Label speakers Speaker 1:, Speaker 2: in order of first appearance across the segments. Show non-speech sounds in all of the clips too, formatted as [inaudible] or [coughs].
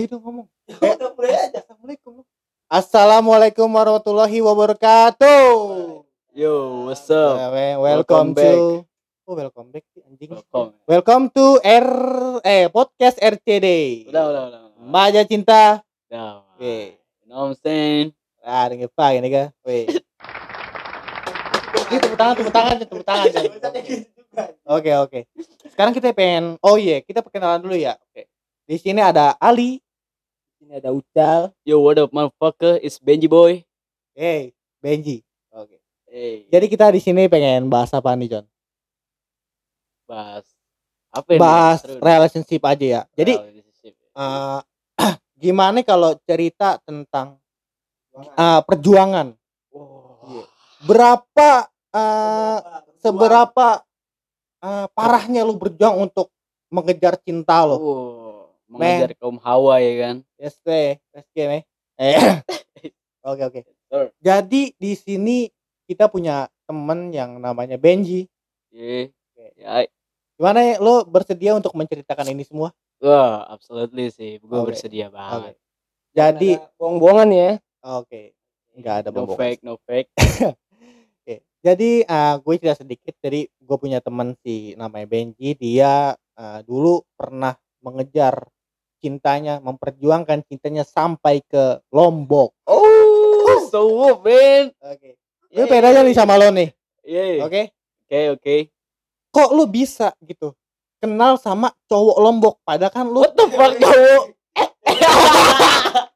Speaker 1: Ayo dong ngomong. Eh, Assalamualaikum. Assalamualaikum warahmatullahi wabarakatuh.
Speaker 2: Yo, what's up?
Speaker 1: Ya, we- welcome,
Speaker 2: Welcome back.
Speaker 1: to Oh, welcome back sih anjing.
Speaker 2: Welcome.
Speaker 1: Welcome to R eh podcast RCD.
Speaker 2: Udah, udah, udah. udah.
Speaker 1: Maja cinta.
Speaker 2: Udah.
Speaker 1: Oke.
Speaker 2: You know what I'm saying?
Speaker 1: Ah, dengan apa ini kan? Weh. Ini tepuk tangan, tepuk tangan, tepuk tangan. Oke, oke. Sekarang kita pengen Oh iya, kita perkenalan dulu ya. Oke. Di sini ada Ali. Sini ada Ucal.
Speaker 2: Yo, what up, motherfucker? It's Benji boy.
Speaker 1: Hey, Benji. Oke.
Speaker 2: Hey.
Speaker 1: Jadi kita di sini pengen bahas apa nih, John?
Speaker 2: bahas apa ini?
Speaker 1: Bahas
Speaker 2: nih.
Speaker 1: relationship aja ya. Jadi eh [clears throat] gimana kalau cerita tentang eh, perjuangan?
Speaker 2: Wow.
Speaker 1: Berapa eh, seberapa eh, parahnya lu berjuang untuk mengejar cinta lo?
Speaker 2: Wow. Mengajar kaum Hawa ya kan?
Speaker 1: ST, SK nih. Eh. Oke oke. Jadi di sini kita punya temen yang namanya Benji.
Speaker 2: Yeah. Ya,
Speaker 1: Gimana ya, lo bersedia untuk menceritakan ini semua?
Speaker 2: wah, absolutely sih. Gue
Speaker 1: Oke.
Speaker 2: bersedia banget.
Speaker 1: Jadi
Speaker 3: bohong-bohongan ya.
Speaker 1: oke, nggak ada
Speaker 2: No
Speaker 1: bohong.
Speaker 2: fake, no fake. [laughs]
Speaker 1: Oke. Jadi eh, gue cerita sedikit. Jadi gue punya teman si namanya Benji. Dia eh, dulu pernah mengejar cintanya, memperjuangkan cintanya sampai ke Lombok.
Speaker 2: Oh, so what, man?
Speaker 1: Oke. Gue pengen aja nih sama lo nih. Oke.
Speaker 2: Oke, oke.
Speaker 1: Kok lu bisa gitu kenal sama cowok Lombok? Padahal kan lu
Speaker 2: What the fuck, cowok? [laughs]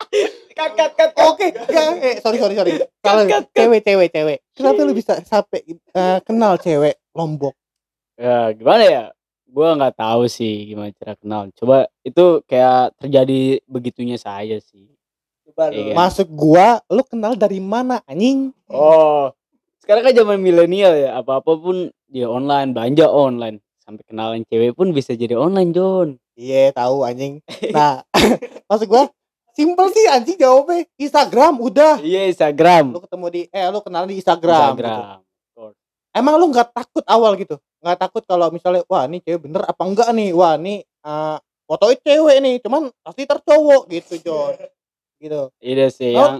Speaker 2: cut, cut.
Speaker 1: Oke, enggak, eh, sorry sorry sorry.
Speaker 2: Cut.
Speaker 1: cewek cewek cewek. Kenapa lu bisa sampai eh, kenal cewek Lombok?
Speaker 2: Ya, gimana ya? Gua nggak tahu sih gimana cara kenal. Coba itu kayak terjadi begitunya saja sih.
Speaker 3: Coba
Speaker 2: Iya.
Speaker 3: lu.
Speaker 1: Masuk gua, lu kenal dari mana anjing?
Speaker 2: Oh, sekarang kan zaman milenial ya. Apa-apa pun dia online, belanja online. Sampai kenalan cewek pun bisa jadi online, John.
Speaker 1: Iya, tahu anjing. [laughs] Nah, [laughs] maksud gua simpel sih anjing jawabnya. Instagram udah.
Speaker 2: Iya, Instagram.
Speaker 1: Lu ketemu di eh lu kenal di Instagram. gitu.
Speaker 2: Instagram.
Speaker 1: Emang lu nggak takut awal gitu? Nggak takut kalau misalnya wah ini cewek bener apa enggak nih? Wah, ini eh fotonya cewek nih, cuman pasti tercowok gitu, Jon. gitu.
Speaker 2: Iya sih
Speaker 1: Oh.
Speaker 2: yang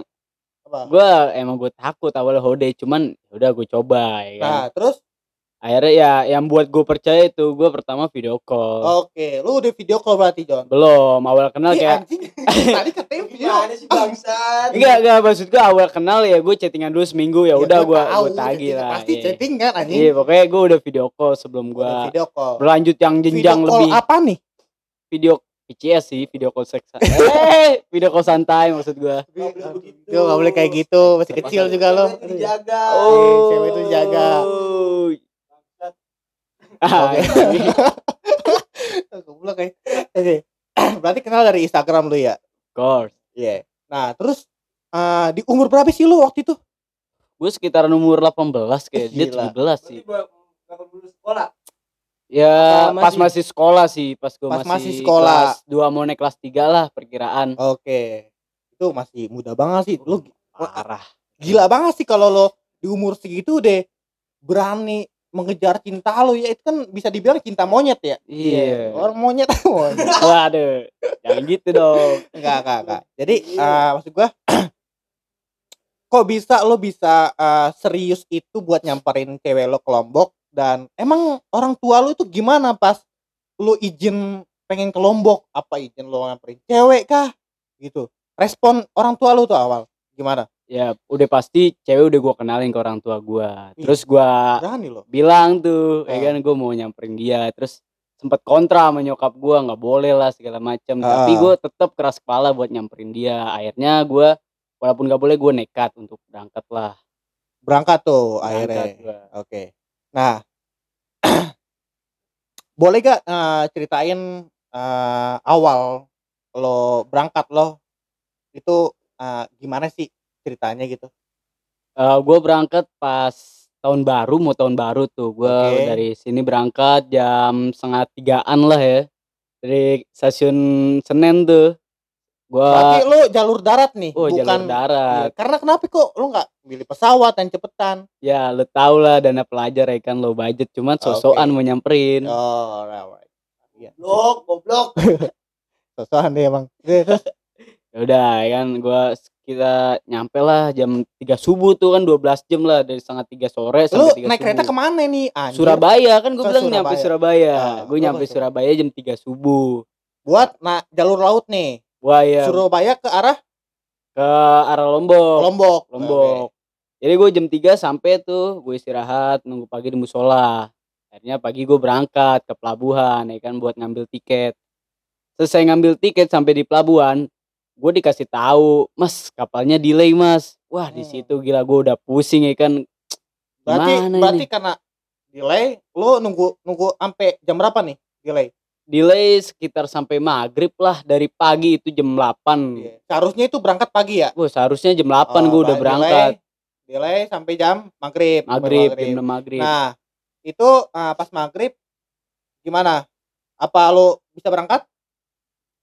Speaker 1: Apa?
Speaker 2: gua emang gue takut awal hode cuman udah gue coba ya kan.
Speaker 1: Nah, terus
Speaker 2: Akhirnya ya yang buat gue percaya itu gue pertama video call.
Speaker 1: oke, lu udah video call berarti, Jon.
Speaker 2: Belum, awal kenal
Speaker 1: Ih,
Speaker 2: kayak
Speaker 1: anjing. [laughs] Tadi katanya video.
Speaker 3: Gimana sih bangsat?
Speaker 2: Enggak, enggak maksud gue awal kenal ya gue chattingan dulu seminggu ya udah gue gue tagih
Speaker 1: ya,
Speaker 2: lah.
Speaker 1: Pasti
Speaker 2: iya.
Speaker 1: chatting kan anjing.
Speaker 2: Iya, pokoknya gue udah video call sebelum gue
Speaker 1: video call.
Speaker 2: berlanjut yang jenjang
Speaker 1: video call
Speaker 2: lebih
Speaker 1: apa nih?
Speaker 2: video PCS sih, video call seks. eh, video call santai maksud gue.
Speaker 3: Nggak boleh begitu.
Speaker 1: Gue gak boleh kayak gitu, masih kecil juga lo.
Speaker 3: Itu dijaga.
Speaker 1: Oh. cewek itu jaga.
Speaker 2: Ah,
Speaker 1: Oke. [laughs] Goblok kayak. Oke. [clears throat] Berarti kenal dari Instagram lu ya?
Speaker 2: of course.
Speaker 1: Iya. Nah, terus eh, di umur berapa sih lu waktu itu?
Speaker 2: Gue sekitaran umur 18 kayak dia
Speaker 1: Gila.
Speaker 2: 17 sih.
Speaker 3: Berapa lulus sekolah?
Speaker 2: Ya,
Speaker 3: Apa
Speaker 2: pas
Speaker 3: masih?
Speaker 2: masih sekolah sih, pas gue
Speaker 1: Pas
Speaker 2: masih,
Speaker 1: masih sekolah.
Speaker 2: kelas 2 mau naik kelas 3 lah perkiraan.
Speaker 1: Oke. Itu masih muda banget sih. Lu
Speaker 2: Parah.
Speaker 1: gila banget sih kalau lo di umur segitu deh berani mengejar cinta lo ya itu kan bisa dibilang cinta monyet ya?
Speaker 2: Iya.
Speaker 1: orang [laughs] monyet
Speaker 2: Waduh, jangan gitu dong.
Speaker 1: enggak enggak enggak. Jadi eh, maksud gua [clears throat] kok bisa lo bisa eh, serius itu buat nyamperin cewek lo ke Lombok? Dan emang orang tua lo itu gimana pas lo izin pengen ke Lombok? Apa izin lo nyamperin cewek kah? Gitu. Respon orang tua lo tuh awal gimana
Speaker 2: Ya, udah pasti cewek udah gua kenalin ke orang tua gua.
Speaker 1: Ih.
Speaker 2: Terus
Speaker 1: lo
Speaker 2: bilang tuh, ya
Speaker 1: Ah.
Speaker 2: kan gue mau nyamperin dia. Terus sempet kontra sama nyokap gua nggak boleh lah segala macam.
Speaker 1: Ah.
Speaker 2: Tapi gue tetap keras kepala buat nyamperin dia. Akhirnya gua walaupun nggak boleh gue nekat untuk berangkat lah.
Speaker 1: berangkat tuh
Speaker 2: Berangkat
Speaker 1: akhirnya. Oke. Nah, [clears throat] boleh gak eh, ceritain eh, awal lo berangkat lo itu eh, gimana sih ceritanya gitu?
Speaker 2: Eh, gue berangkat pas tahun baru mau tahun baru tuh gue
Speaker 1: Oke.
Speaker 2: dari sini berangkat jam setengah tigaan lah ya dari stasiun Senen tuh
Speaker 1: Berarti
Speaker 2: gue
Speaker 1: lo jalur darat nih,
Speaker 2: oh
Speaker 1: bukan
Speaker 2: jalur darat
Speaker 1: Iya, karena kenapa kok lo nggak milih pesawat yang cepetan?
Speaker 2: ya lo tau lah dana pelajar ya kan lo budget cuman sosokan
Speaker 1: Oke.
Speaker 2: mau nyamperin
Speaker 1: Oh, right. Iya.
Speaker 3: Goblok, goblok. [laughs]
Speaker 1: sosokan deh emang [laughs]
Speaker 2: ya udah ya kan gua kita nyampe lah jam 3 subuh tuh kan 12 jam lah dari setengah tiga sore
Speaker 1: lu
Speaker 2: sampai 3
Speaker 1: naik kereta
Speaker 2: ke
Speaker 1: mana nih anjir
Speaker 2: Surabaya kan gue bilang nyampe Surabaya.
Speaker 1: Ah,
Speaker 2: gue
Speaker 1: lu
Speaker 2: nyampe Surabaya jam 3 subuh.
Speaker 1: buat nah jalur laut nih
Speaker 2: Wah ya
Speaker 1: Surabaya ke arah
Speaker 2: ke arah Lombok.
Speaker 1: Lombok
Speaker 2: Lombok. Jadi gue jam 3 sampai tuh gue istirahat nunggu pagi di musola. Akhirnya pagi gue berangkat ke pelabuhan ya kan buat ngambil tiket. Selesai ngambil tiket sampai di pelabuhan, gue dikasih tahu, "Mas, kapalnya delay, Mas." Wah, di
Speaker 1: Hmm.
Speaker 2: situ gila gue udah pusing ya kan.
Speaker 1: berarti
Speaker 2: Gimana
Speaker 1: berarti
Speaker 2: ini?
Speaker 1: karena delay lu nunggu nunggu sampai jam berapa nih delay
Speaker 2: Delay sekitar sampai maghrib lah dari pagi itu jam 8.
Speaker 1: Iya. seharusnya itu berangkat pagi ya
Speaker 2: Wah, seharusnya jam 8
Speaker 1: Oh,
Speaker 2: gue udah berangkat.
Speaker 1: delay, delay sampai jam maghrib
Speaker 2: Maghrib, jam 6 maghrib.
Speaker 1: nah itu ah, pas maghrib gimana apa lu bisa berangkat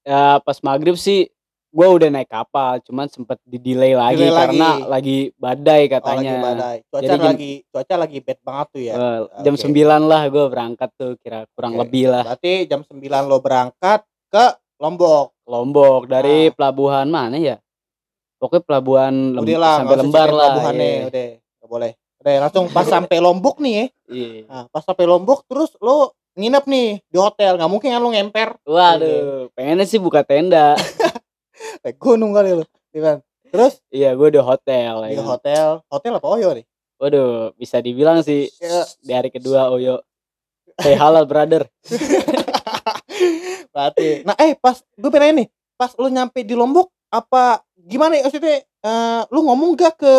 Speaker 2: ya pas maghrib sih gue udah naik kapal cuman sempet di delay lagi
Speaker 1: Delay
Speaker 2: karena
Speaker 1: lagi.
Speaker 2: lagi badai
Speaker 1: oh,
Speaker 2: katanya.
Speaker 1: lagi badai. Cuaca
Speaker 2: Jadi
Speaker 1: lagi cuaca lagi bad banget tuh ya.
Speaker 2: Eh, jam
Speaker 1: Oke.
Speaker 2: 9 lah gue berangkat tuh kira kurang
Speaker 1: Oke.
Speaker 2: lebih lah.
Speaker 1: Berarti jam 9 lo berangkat ke Lombok?
Speaker 2: Lombok dari
Speaker 1: Nah.
Speaker 2: pelabuhan mana ya? Pokoknya pelabuhan Lem-
Speaker 1: udah lah
Speaker 2: sampai lembar lah
Speaker 1: pelabuhannya,
Speaker 2: iya.
Speaker 1: udah. Nggak boleh. Udah langsung pas [laughs] sampai Lombok nih ya.
Speaker 2: Iya.
Speaker 1: nah, pas sampai Lombok terus lo nginep nih di hotel. Nggak mungkin kan lo ngemper.
Speaker 2: Waduh pengennya sih buka tenda [laughs] [laughs]
Speaker 1: eh, gunung kali lo iya kan? Terus?
Speaker 2: Iya gue di hotel
Speaker 1: di
Speaker 2: ya
Speaker 1: hotel. Hotel apa Oyo nih?
Speaker 2: Waduh bisa dibilang sih
Speaker 1: Ya.
Speaker 2: di hari kedua Oyo Hey halal brother. [laughs]
Speaker 1: Berarti. Nah eh pas gue pengen nih pas lo nyampe di Lombok apa gimana ya? Maksudnya eh, lu ngomong gak ke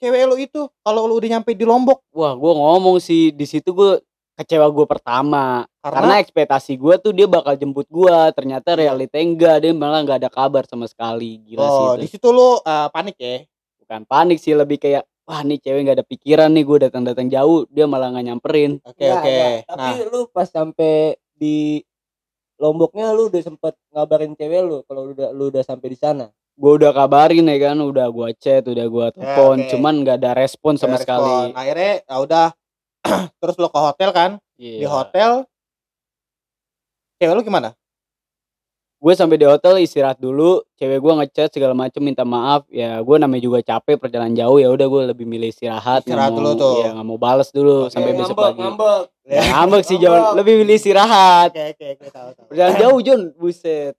Speaker 1: cewek lo itu kalau lu udah nyampe di Lombok?
Speaker 2: Wah, gue ngomong sih. Di situ gue kecewa gue pertama. Karena,
Speaker 1: karena,
Speaker 2: ekspektasi gue tuh dia bakal jemput gue ternyata
Speaker 1: Iya.
Speaker 2: realita enggak. Dia malah nggak ada kabar sama sekali. Gila sih
Speaker 1: oh
Speaker 2: itu.
Speaker 1: di situ lo eh, panik ya?
Speaker 2: Bukan panik sih. Lebih kayak wah nih cewek nggak ada pikiran nih. Gue datang datang jauh. Dia malah nggak nyamperin.
Speaker 1: Oke
Speaker 3: Enggak,
Speaker 1: oke.
Speaker 3: enggak. Tapi
Speaker 1: nah
Speaker 3: lu pas sampai di Lomboknya lu udah sempet ngabarin cewek lu kalau lu udah lu udah sampai di sana.
Speaker 2: gue udah kabarin ya kan. Udah gue chat udah gue telepon.
Speaker 1: oke.
Speaker 2: cuman nggak ada respon sama sekali.
Speaker 1: respon. akhirnya ya udah [clears throat] terus lo ke hotel kan? Di
Speaker 2: Iya.
Speaker 1: hotel cewek lu gimana?
Speaker 2: Gue sampai di hotel istirahat dulu cewek gue ngechat segala macem minta maaf. Ya gue namanya juga capek perjalanan jauh. Ya udah gue lebih milih istirahat nggak
Speaker 1: Istirahat
Speaker 2: mau-
Speaker 1: dulu tuh.
Speaker 2: iya nggak mau balas dulu
Speaker 1: Oke,
Speaker 2: sampai besok
Speaker 3: ngambek,
Speaker 2: pagi.
Speaker 3: ngambek.
Speaker 2: ya, ngambek sih. Jon. Lebih milih istirahat.
Speaker 1: Oke oke oke tahu tahu.
Speaker 2: Perjalanan jauh Jon. Buset.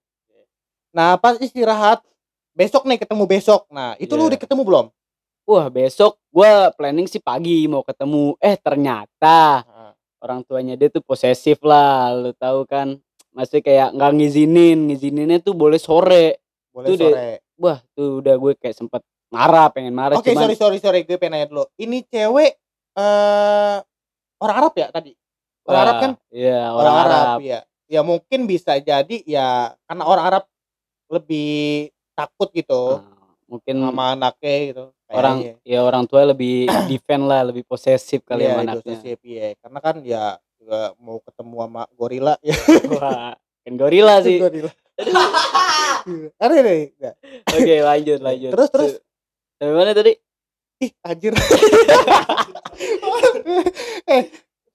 Speaker 1: Nah pas istirahat besok nih ketemu besok. Nah itu lu
Speaker 2: Iya.
Speaker 1: udah ketemu belum
Speaker 2: wah besok gue planning sih pagi mau ketemu. Eh ternyata orang tuanya dia tuh posesif lah lu tahu kan? Masih kayak nggak ngizinin ngizininnya tuh boleh sore.
Speaker 1: Boleh
Speaker 2: Itu deh.
Speaker 1: sore.
Speaker 2: Wah tuh udah gue kayak sempet marah pengen marah
Speaker 1: oke
Speaker 2: cuman
Speaker 1: sorry sorry sorry gue pengen nanya dulu. Ini cewek eh orang Arab ya tadi? Orang Arab kan?
Speaker 2: iya orang, Arab,
Speaker 1: ya ya mungkin bisa jadi ya karena orang Arab lebih takut gitu
Speaker 2: Nah, mungkin
Speaker 1: sama anaknya gitu
Speaker 2: orang
Speaker 1: kayaknya.
Speaker 2: ya orang tua lebih [clears throat] defend lah lebih posesif kali
Speaker 1: Iya, itu
Speaker 2: anaknya.
Speaker 1: sih, iya. karena kan ya juga mau ketemu sama gorila ya.
Speaker 2: Wah kan gorila sih.
Speaker 1: Gorila. [laughs] Ada deh
Speaker 2: oke lanjut lanjut.
Speaker 1: Terus, terus.
Speaker 2: dari mana tadi?
Speaker 1: Ih anjir. [laughs] Eh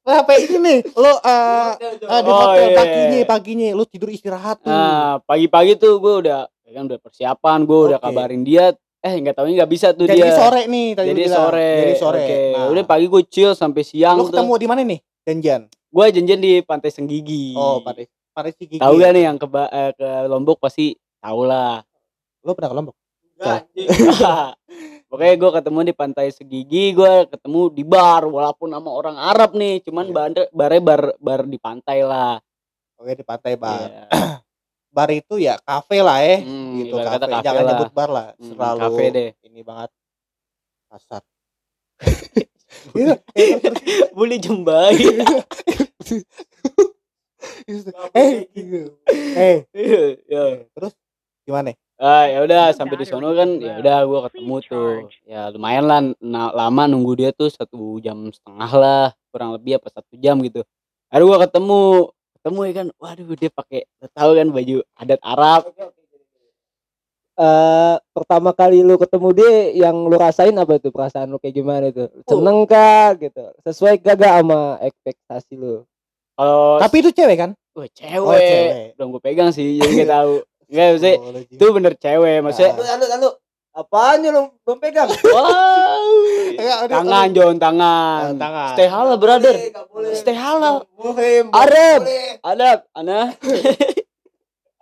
Speaker 1: apa ini nih? Lo eh eh, di
Speaker 2: Oh,
Speaker 1: hotel
Speaker 2: iya.
Speaker 1: paginya paginya lu tidur istirahat tuh.
Speaker 2: Nah pagi-pagi tuh gue udah ya kan udah persiapan. Gue udah
Speaker 1: Oke.
Speaker 2: kabarin dia eh nggak tahu nggak bisa tuh
Speaker 1: jadi
Speaker 2: dia.
Speaker 1: sore nih tadi
Speaker 2: jadi sore.
Speaker 1: Jadi sore.
Speaker 2: Oke.
Speaker 1: Nah,
Speaker 2: udah pagi gue chill sampai siang
Speaker 1: lu
Speaker 2: tuh.
Speaker 1: ketemu di mana nih janjian?
Speaker 2: Gue janjian di pantai Senggigi.
Speaker 1: Oh pada pada si gigi
Speaker 2: tahu gak nih yang ke eh, ke Lombok? Pasti tahu lah.
Speaker 1: Lu pernah ke Lombok? [laughs]
Speaker 2: Pokoknya gue ketemu di pantai Segigi, gue ketemu di bar walaupun sama orang Arab nih, cuman
Speaker 1: Iya.
Speaker 2: bar barnya bar bar di pantai lah.
Speaker 1: oke di pantai bar.
Speaker 2: Iya. [clears throat]
Speaker 1: bar itu ya kafe lah eh
Speaker 2: Hmm,
Speaker 1: gitu kafe.
Speaker 2: kata kafe
Speaker 1: jangan
Speaker 2: lah.
Speaker 1: nyebut bar lah
Speaker 2: Hmm,
Speaker 1: selalu
Speaker 2: kafe deh.
Speaker 1: ini banget kasar [laughs] Iya, eh, terus-
Speaker 2: Boleh jembai.
Speaker 1: terus- eh eh
Speaker 2: ya.
Speaker 1: terus gimana
Speaker 2: Ah, ya udah sampai di sono kan ya udah gue ketemu tuh. Ya lumayan lah lama nunggu dia tuh satu jam setengah lah, kurang lebih apa satu jam gitu. Aduh gue ketemu, ketemu ya kan, waduh dia pakai tahu kan baju adat Arab.
Speaker 3: Eh pertama kali lu ketemu dia yang lu rasain apa itu perasaan lu kayak gimana itu seneng kah gitu? Sesuai kagak sama ekspektasi lu?
Speaker 2: Kalau
Speaker 1: tapi itu cewek kan?
Speaker 2: Wah
Speaker 1: Oh,
Speaker 2: cewek,
Speaker 1: cewek.
Speaker 2: belum gue pegang sih jadi gak [laughs] tahu. Nggak maksudnya
Speaker 1: Oh, lu
Speaker 2: itu bener cewek maksudnya
Speaker 3: Lalu, lalu, lalu. Apaan lu? Belum pegang? [laughs]
Speaker 2: wow.
Speaker 1: Enggak,
Speaker 2: tangan. John tangan.
Speaker 1: Ah, tangan.
Speaker 2: stay halal brother. Stay halal. Arab. adab ana. [laughs]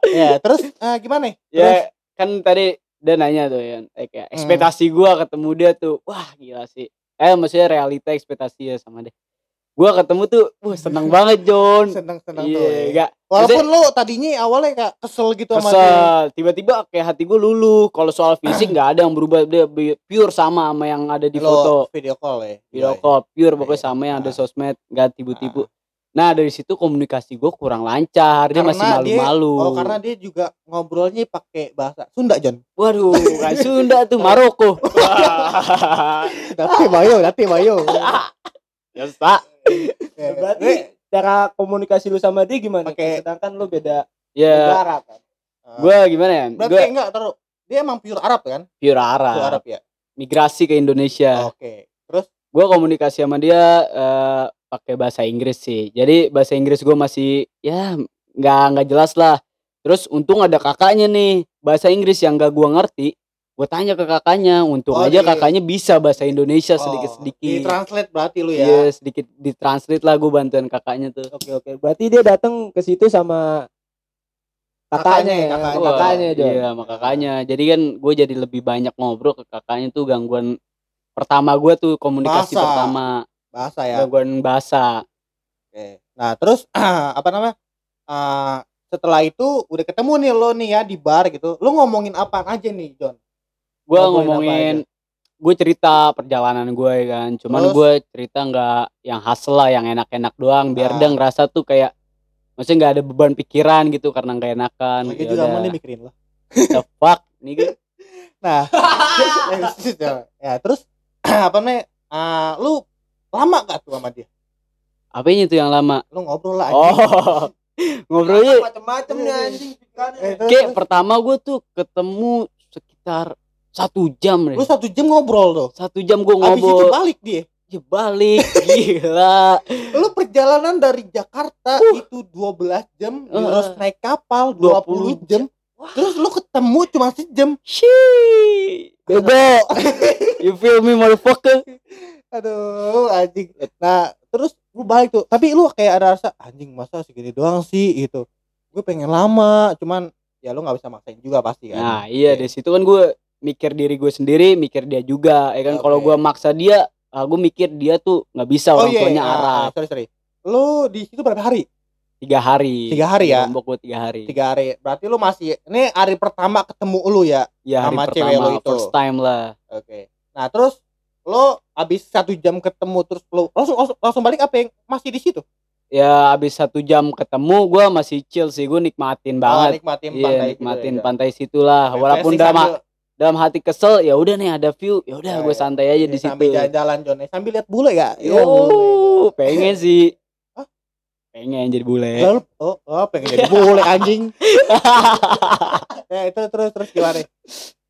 Speaker 1: Ya, terus eh, gimana
Speaker 2: ya kan tadi dia nanya tuh ya kayak
Speaker 1: Hmm.
Speaker 2: ekspektasi gua ketemu dia tuh wah gila sih. Eh maksudnya realita ekspektasi ya sama dia gua ketemu tuh wah seneng banget John
Speaker 1: Seneng-seneng
Speaker 2: iya
Speaker 1: tuh. ya. Walaupun lu tadinya awalnya kayak kesel gitu sama dia.
Speaker 2: kesel tiba-tiba kayak hati gue lulu kalau soal fisik nggak ada yang berubah dia pure sama sama yang ada di
Speaker 1: Lo
Speaker 2: foto
Speaker 1: video call ya.
Speaker 2: video
Speaker 1: Iya,
Speaker 2: call pure
Speaker 1: Iya,
Speaker 2: pokoknya sama yang ada
Speaker 1: ah.
Speaker 2: sosmed nggak tibu-tibu nah dari situ komunikasi gue kurang lancar dia masih
Speaker 1: Karena
Speaker 2: malu-malu
Speaker 1: Oh, karena dia juga ngobrolnya pakai bahasa Sunda, John.
Speaker 2: waduh kan [laughs] Sunda tuh Maroko [laughs]
Speaker 1: Dati mayo, dati mayo. [laughs]
Speaker 2: biasa
Speaker 1: Ya,
Speaker 3: Berarti cara komunikasi lu sama dia gimana?
Speaker 1: Pakai-
Speaker 3: Sedangkan lu beda
Speaker 2: ya
Speaker 3: negara kan.
Speaker 2: gue gimana ya
Speaker 1: Berarti
Speaker 2: gue
Speaker 1: enggak taruh. Dia emang pure Arab kan?
Speaker 2: pure
Speaker 1: Pure
Speaker 2: Arab
Speaker 1: Arab ya.
Speaker 2: migrasi ke Indonesia
Speaker 1: Oke. Terus
Speaker 2: gue komunikasi sama dia eh, pakai bahasa Inggris sih jadi bahasa Inggris gue masih ya nggak nggak jelas lah terus untung ada kakaknya nih bahasa Inggris yang gak gue ngerti gue tanya ke kakaknya untung
Speaker 1: Oh,
Speaker 2: aja
Speaker 1: di-
Speaker 2: kakaknya bisa bahasa Indonesia
Speaker 1: oh,
Speaker 2: sedikit
Speaker 1: Di
Speaker 2: sedikit
Speaker 1: translate berarti lu
Speaker 2: Iya
Speaker 1: ya.
Speaker 2: sedikit ditranslate lah gue bantuin kakaknya tuh
Speaker 3: Oke oke. Berarti dia datang ke situ sama kakaknya,
Speaker 1: Kakaknya,
Speaker 3: ya,
Speaker 1: kakaknya.
Speaker 3: Kakaknya
Speaker 2: iya sama kakaknya jadi kan gue jadi lebih banyak ngobrol ke kakaknya tuh gangguan pertama gue tuh komunikasi
Speaker 1: Bahasa.
Speaker 2: pertama
Speaker 1: Bahasa ya.
Speaker 2: gangguan bahasa
Speaker 1: Oke. Nah, terus [clears throat] apa namanya? Eh, setelah itu udah ketemu nih lo nih ya di bar gitu. Lo ngomongin apaan aja nih, John?
Speaker 2: Gue
Speaker 1: apa
Speaker 2: ngomongin gue cerita perjalanan gue kan. Cuman gue cerita nggak yang hasil lah yang enak-enak doang. Biar
Speaker 1: Ah.
Speaker 2: dia ngerasa tuh kayak maksudnya nggak ada beban pikiran gitu karena nggak enakan.
Speaker 1: Lagi
Speaker 2: ya
Speaker 1: juga mau nih mikirin lo.
Speaker 2: the [laughs] fuck nih gue
Speaker 1: Nah, [laughs] ya terus [clears throat] apa namanya? eh, lu lama gak tuh sama dia?
Speaker 2: apanya tuh yang lama?
Speaker 1: Lu ngobrol lah
Speaker 2: oh [laughs] ngobrolnya
Speaker 3: macam-macam nih anjing
Speaker 2: kayak pertama gue tuh ketemu sekitar satu jam
Speaker 1: lu
Speaker 2: deh
Speaker 1: satu jam ngobrol tuh.
Speaker 2: satu jam gue
Speaker 1: Habis itu
Speaker 2: ngobrol
Speaker 1: balik dia.
Speaker 2: ya balik [laughs] gila
Speaker 1: Lu perjalanan dari Jakarta
Speaker 2: Uh.
Speaker 1: itu 12 jam,
Speaker 2: Uh.
Speaker 1: terus naik kapal 20,
Speaker 2: 20
Speaker 1: jam. Terus lu ketemu cuma sejam.
Speaker 2: Shit. Bego. [laughs] you feel me motherfucker?
Speaker 1: Aduh, anjing. Nah, terus lu balik tuh. Tapi lu kayak ada rasa anjing masa segini doang sih gitu. Gue pengen lama, cuman ya lu nggak bisa maksain juga pasti kan.
Speaker 2: Nah, iya
Speaker 1: Oke.
Speaker 2: dari situ kan gue mikir diri gue sendiri, mikir dia juga. Ya kan kalau
Speaker 1: Oke.
Speaker 2: gue maksa dia, ah, gue mikir dia tuh nggak bisa
Speaker 1: Oh
Speaker 2: orang
Speaker 1: iya,
Speaker 2: tuanya
Speaker 1: ah,
Speaker 2: Arab.
Speaker 1: sorry sorry. Lu di situ berapa hari?
Speaker 2: Tiga hari.
Speaker 1: Tiga hari ya?
Speaker 2: Lombok gue tiga hari.
Speaker 1: Tiga hari. Berarti lu masih ini hari pertama ketemu lu ya.
Speaker 2: Ya hari
Speaker 1: sama cewek
Speaker 2: pertama,
Speaker 1: lo itu.
Speaker 2: first time lah.
Speaker 1: Oke. Nah, terus lo abis satu jam ketemu terus lo langsung langsung, langsung balik apa yang masih di situ?
Speaker 2: Ya abis satu jam ketemu, gue masih chill sih, gue nikmatin
Speaker 1: Oh,
Speaker 2: banget.
Speaker 1: nikmatin
Speaker 2: Iya,
Speaker 1: pantai
Speaker 2: nikmatin
Speaker 1: gitu ya.
Speaker 2: pantai situlah. Walaupun
Speaker 1: sambil-
Speaker 2: dalam hati kesel, ya udah nih ada view, ya udah
Speaker 1: Ya,
Speaker 2: gue
Speaker 1: ya.
Speaker 2: santai aja di
Speaker 1: sambil
Speaker 2: situ.
Speaker 1: jalan-jalan ya. sambil lihat bule ya.
Speaker 2: Yo, pengen [laughs] sih.
Speaker 1: Hah?
Speaker 2: Pengen jadi bule.
Speaker 1: Lalu, oh, oh pengen jadi bule anjing. [laughs] ya itu terus terus gimana?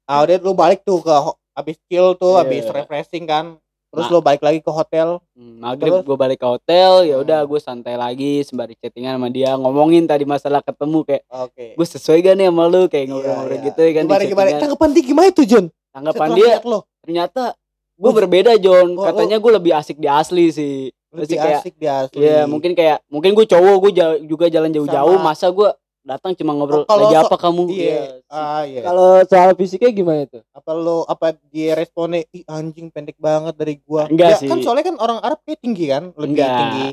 Speaker 1: Ah udah lu balik tuh ke abis chill tuh,
Speaker 2: Iya.
Speaker 1: abis refreshing kan. Terus
Speaker 2: Nah.
Speaker 1: lu balik lagi ke hotel.
Speaker 2: Hmm, maghrib gue balik ke hotel, ya udah
Speaker 1: Hmm.
Speaker 2: gue santai lagi sembari chattingan sama dia ngomongin tadi masalah ketemu kayak
Speaker 1: Oke.
Speaker 2: gue sesuai gak nih sama lu kayak
Speaker 1: Iya,
Speaker 2: ngobrol-ngobrol
Speaker 1: iya.
Speaker 2: gitu ya kan di
Speaker 1: Gimana gimana? Tanggapan dia gimana itu Jon?
Speaker 2: Tanggapan dia
Speaker 1: lo
Speaker 2: ternyata gue berbeda John,
Speaker 1: oh,
Speaker 2: katanya gue lebih asik di asli sih.
Speaker 1: lebih
Speaker 2: kayak
Speaker 1: asik dia asli.
Speaker 2: ya mungkin kayak mungkin gue cowok gue juga jalan jauh-jauh masa gue datang cuma ngobrol
Speaker 1: Oh, kalau
Speaker 2: lagi
Speaker 1: so-
Speaker 2: apa kamu?
Speaker 1: Iya.
Speaker 2: sih.
Speaker 1: Ah iya.
Speaker 3: Kalau soal fisiknya gimana itu?
Speaker 1: apa lo apa dia responnya ih anjing pendek banget dari gua
Speaker 2: Enggak
Speaker 1: Ya, kan
Speaker 2: sih.
Speaker 1: soalnya kan orang Arab kayak tinggi kan lebih
Speaker 2: Enggak.
Speaker 1: tinggi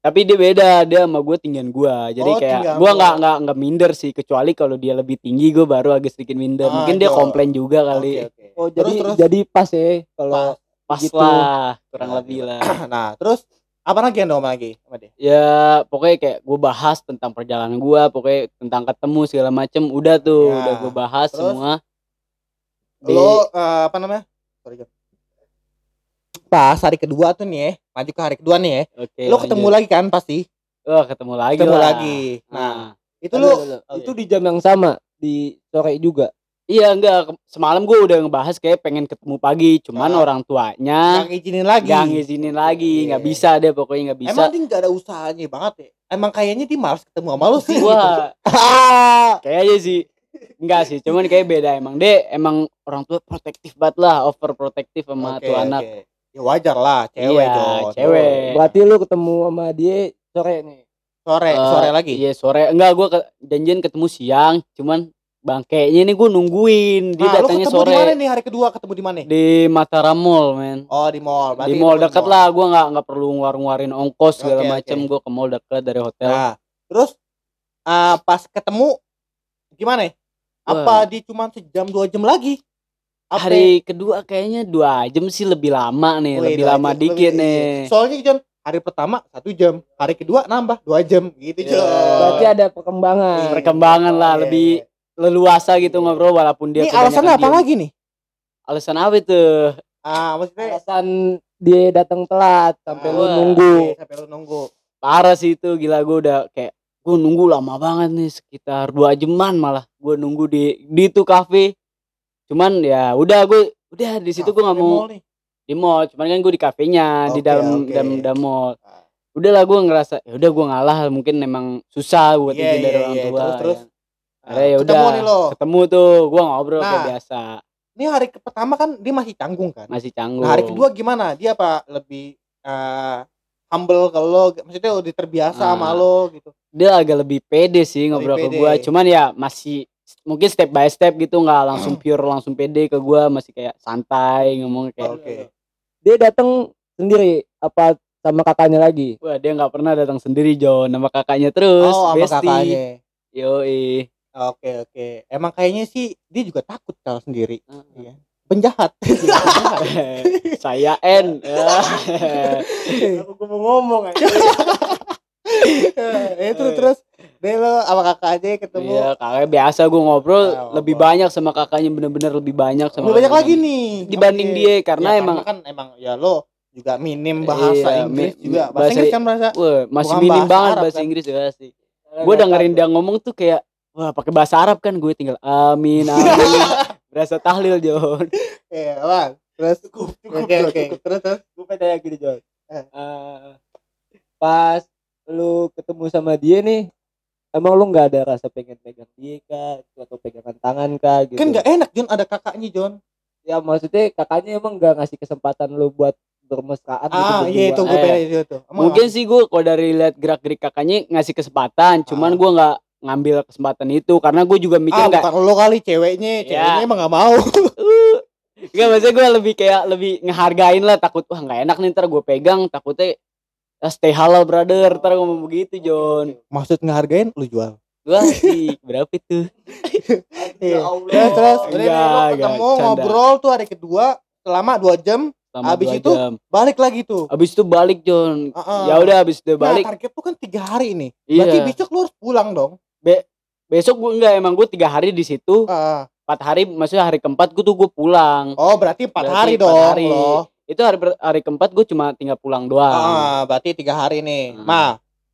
Speaker 2: Tapi dia beda, dia sama gue tinggian gue. Jadi
Speaker 1: Oh,
Speaker 2: kayak gue
Speaker 1: lo.
Speaker 2: nggak nggak nggak minder sih, kecuali kalau dia lebih tinggi gue baru agak sedikit minder.
Speaker 1: Ah,
Speaker 2: Mungkin dia
Speaker 1: iya.
Speaker 2: komplain juga kali.
Speaker 1: Oke, oke.
Speaker 3: Oh
Speaker 1: Terus,
Speaker 3: jadi
Speaker 1: terus.
Speaker 3: jadi pas ya kalau
Speaker 2: Pas
Speaker 3: Gitu.
Speaker 2: lah, kurang
Speaker 1: Nah,
Speaker 2: lebih
Speaker 1: gitu.
Speaker 2: lah. [clears throat]
Speaker 1: nah terus apa lagi yang ngomong lagi sama dia
Speaker 2: Ya pokoknya kayak gue bahas tentang perjalanan gue, pokoknya tentang ketemu segala macem. Udah tuh,
Speaker 1: Ya.
Speaker 2: udah gue bahas
Speaker 1: Terus?
Speaker 2: semua. Di-
Speaker 1: lo eh, apa namanya sorry pas hari kedua tuh nih ya maju ke hari kedua nih ya
Speaker 2: Oke.
Speaker 1: lo ketemu lagi kan pasti
Speaker 2: Oh, ketemu lagi
Speaker 1: ketemu
Speaker 2: lah.
Speaker 1: lagi nah
Speaker 2: Nah,
Speaker 1: itu lo
Speaker 3: itu di jam yang sama di sore juga.
Speaker 2: Iya enggak ke- semalam gue udah ngebahas kayak pengen ketemu pagi, cuman
Speaker 1: Ah.
Speaker 2: orang tuanya
Speaker 1: Nggak ngizinin lagi.
Speaker 2: nggak ngizinin lagi, nggak
Speaker 1: Iya.
Speaker 2: bisa deh pokoknya nggak bisa.
Speaker 1: Emang dia nggak ada usahanya banget ya? Emang kayaknya dia malas ketemu sama lu sih.
Speaker 2: Wah, [laughs]
Speaker 1: Ah.
Speaker 2: kayaknya sih enggak sih, cuman kayak beda emang deh emang orang tua protektif banget lah, over protektif sama
Speaker 1: Oke,
Speaker 2: tuh anak.
Speaker 1: oke. Ya wajar lah, cewek
Speaker 2: Iya,
Speaker 1: Jon.
Speaker 2: cewek.
Speaker 3: Berarti lu ketemu sama dia sore nih.
Speaker 1: Sore,
Speaker 2: Eh,
Speaker 1: sore lagi.
Speaker 2: Iya sore, enggak gue janjian ketemu siang, cuman bangkainya ini gue nungguin, dia
Speaker 1: Nah, lu
Speaker 2: datangnya
Speaker 1: ketemu di mana
Speaker 2: sore
Speaker 1: nih hari kedua ketemu di mana?
Speaker 2: di Mataram Mall, men.
Speaker 1: Oh, di mall. Berarti
Speaker 2: di mall deket lah, gue nggak nggak perlu nguar-nguarin ongkos segala
Speaker 1: Oke,
Speaker 2: macem,
Speaker 1: oke.
Speaker 2: gue ke mall deket dari hotel.
Speaker 1: Nah, terus ah, pas ketemu gimana? ya? Apa
Speaker 2: Wah.
Speaker 1: di cuma sejam dua jam lagi? Apa-
Speaker 2: Hari kedua kayaknya dua jam sih lebih lama nih,
Speaker 1: Wih,
Speaker 2: lebih lama
Speaker 1: jam,
Speaker 2: dikit
Speaker 1: lebih-
Speaker 2: nih.
Speaker 1: iya. Soalnya Jon, hari pertama satu jam, hari kedua nambah dua jam gitu. Jon.
Speaker 3: Berarti ada perkembangan.
Speaker 1: Iya.
Speaker 2: Perkembangan lah,
Speaker 1: Iya,
Speaker 2: lebih
Speaker 1: iya.
Speaker 2: Leluasa gitu ngobrol walaupun dia
Speaker 1: Ini alasannya
Speaker 2: kebanyakan
Speaker 1: apa
Speaker 2: diem.
Speaker 1: lagi nih?
Speaker 2: Alasan apa itu?
Speaker 1: Ah, maksudnya
Speaker 3: Alasan dia datang telat sampai lu
Speaker 1: Ah,
Speaker 3: nunggu.
Speaker 1: oke, sampai lu nunggu.
Speaker 2: Parah sih itu, gila gue udah kayak gue nunggu lama banget nih sekitar dua jaman malah gue nunggu di di itu kafe. Cuman ya udah gue udah di situ gue nggak mau
Speaker 1: mall
Speaker 2: di mall, cuman kan gue di kafenya di
Speaker 1: Oke,
Speaker 2: dalam
Speaker 1: oke.
Speaker 2: dalam dalam mall.
Speaker 1: Ah.
Speaker 2: Udahlah gue ngerasa ya udah gue ngalah mungkin emang susah buat
Speaker 1: Iya,
Speaker 2: izin dari
Speaker 1: iya,
Speaker 2: orang
Speaker 1: iya.
Speaker 2: tua.
Speaker 1: Terus, terus?
Speaker 2: ya.
Speaker 1: Ah,
Speaker 2: Akhirnya ya udah
Speaker 1: ketemu nih lo.
Speaker 2: ketemu tuh gue ngobrol kayak
Speaker 1: Nah.
Speaker 2: biasa
Speaker 1: Ini hari ke- pertama kan dia masih canggung kan?
Speaker 2: masih canggung.
Speaker 1: Nah, hari kedua gimana? Dia apa lebih eh, humble ke lo? Maksudnya udah terbiasa
Speaker 2: Ah.
Speaker 1: sama lo gitu.
Speaker 2: dia agak lebih pede sih ngobrol
Speaker 1: pede.
Speaker 2: ke gue. Cuman ya masih mungkin step by step gitu nggak langsung [clears throat] pure langsung pede ke gue masih kayak santai ngomong kayak
Speaker 1: Oke.
Speaker 3: Dia datang sendiri apa sama kakaknya lagi?
Speaker 2: Wah dia nggak pernah datang sendiri John nama kakaknya terus
Speaker 1: Oh, sama
Speaker 2: bestie.
Speaker 1: kakaknya.
Speaker 2: Yoi
Speaker 1: Oke, oke. Emang kayaknya sih dia juga takut kalau sendiri.
Speaker 2: Ah.
Speaker 1: Iya. Penjahat. [laughs] [laughs]
Speaker 2: saya N [laughs]
Speaker 3: Aku mau ngomong aja.
Speaker 1: eh terus terus deh lo sama kakaknya ketemu.
Speaker 2: Iya kakaknya biasa gue ngobrol
Speaker 1: Ah,
Speaker 2: lebih
Speaker 1: ngobrol.
Speaker 2: banyak sama kakaknya bener-bener lebih banyak sama
Speaker 1: Lebih banyak lagi nih
Speaker 2: Dibanding
Speaker 1: Oke.
Speaker 2: dia, karena
Speaker 1: Ya,
Speaker 2: emang-
Speaker 1: kan emang ya lo juga minim bahasa
Speaker 2: Iya,
Speaker 1: Inggris
Speaker 2: mi-
Speaker 1: juga. Bahasa
Speaker 2: bahasa-
Speaker 1: Inggris kan merasa.
Speaker 2: Wah, masih minim
Speaker 1: bahasa
Speaker 2: banget
Speaker 1: Arab,
Speaker 2: bahasa
Speaker 1: kan?
Speaker 2: Inggris ya sih. Gue dengerin dia ngomong tuh kayak wah pakai bahasa Arab kan gue tinggal amin [laughs] amin. Berasa tahlil John.
Speaker 1: Iya, bang. Terus oke oke. Terus terus.
Speaker 3: Gue pengen tanya gini John.
Speaker 1: Eh.
Speaker 3: Eh, pas lu ketemu sama dia nih, emang lu nggak ada rasa pengen pegang dia kah, atau pegangan tangan kah gitu?
Speaker 1: Kan nggak enak John ada kakaknya John.
Speaker 3: Ya maksudnya kakaknya emang nggak ngasih kesempatan lu buat bermesraan gitu
Speaker 1: Ah
Speaker 3: berdua.
Speaker 1: iya itu gue
Speaker 2: Eh,
Speaker 1: pengen itu tuh. Emang
Speaker 2: Mungkin sih gue kalau dari lihat gerak gerik kakaknya ngasih kesempatan, cuman
Speaker 1: Ah.
Speaker 2: gue nggak ngambil kesempatan itu karena gue juga mikir
Speaker 1: ah,
Speaker 2: nggak
Speaker 1: bukan lo kali ceweknya,
Speaker 2: Ya.
Speaker 1: ceweknya emang gak mau. [laughs]
Speaker 2: Enggak maksudnya gue lebih kayak lebih ngehargain lah takut wah nggak enak nih ntar gue pegang takutnya ah, stay halal brother ntar ngomong begitu John
Speaker 1: Maksud ngehargain lu jual.
Speaker 2: Wah sih berapa itu [laughs]
Speaker 1: Iya.
Speaker 3: Allah.
Speaker 1: Terus terus ketemu
Speaker 2: canda.
Speaker 1: ngobrol tuh hari kedua selama dua jam
Speaker 2: Selama
Speaker 1: Abis itu
Speaker 2: jam.
Speaker 1: balik lagi tuh.
Speaker 2: abis itu balik John
Speaker 1: Heeh.
Speaker 2: ya udah abis itu balik
Speaker 1: Nah, target tuh kan tiga hari nih.
Speaker 2: Iya.
Speaker 1: Berarti besok lu harus pulang dong.
Speaker 2: Besok gue enggak emang gue tiga hari di situ empat hari maksudnya hari keempat gue tuh gue pulang
Speaker 1: Oh berarti empat hari
Speaker 2: empat
Speaker 1: dong
Speaker 2: hari.
Speaker 1: lo.
Speaker 2: itu hari hari keempat gue cuma tinggal pulang doang
Speaker 1: Ah, berarti tiga hari nih.
Speaker 2: Hmm.
Speaker 1: Nah,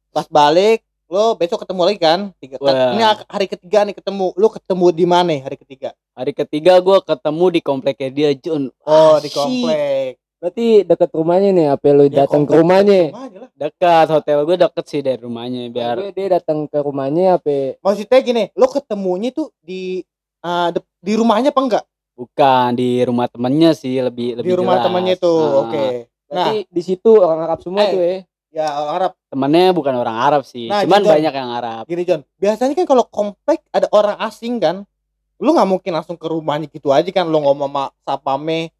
Speaker 1: pas balik lo besok ketemu lagi kan? Tiga,
Speaker 2: Wah.
Speaker 1: ini hari ketiga nih ketemu. Lu ketemu di mana hari ketiga?
Speaker 2: hari ketiga gue ketemu di kompleknya dia John
Speaker 1: Oh,
Speaker 2: Ah,
Speaker 1: di komplek.
Speaker 3: Berarti deket rumahnya nih, apa lu
Speaker 1: Ya,
Speaker 3: datang ke rumahnya?
Speaker 1: rumahnya lah.
Speaker 2: dekat hotel gue deket sih dari rumahnya biar
Speaker 3: Gue dia datang ke rumahnya apa?
Speaker 1: Maksudnya gini, lo ketemunya tuh di de- di rumahnya apa enggak?
Speaker 2: bukan di rumah temennya sih lebih lebih
Speaker 1: di rumah
Speaker 2: jelas.
Speaker 1: temannya tuh.
Speaker 2: Ah,
Speaker 1: Oke. Nah,
Speaker 3: Berarti di situ orang Arab semua
Speaker 1: Eh.
Speaker 3: tuh ya.
Speaker 1: ya orang Arab.
Speaker 2: temennya bukan orang Arab sih
Speaker 1: Nah,
Speaker 2: cuman
Speaker 1: John.
Speaker 2: banyak yang Arab
Speaker 1: Gini John, biasanya kan kalau komplek ada orang asing kan, lu nggak mungkin langsung ke rumahnya gitu aja kan, lu ngomong sama sapame,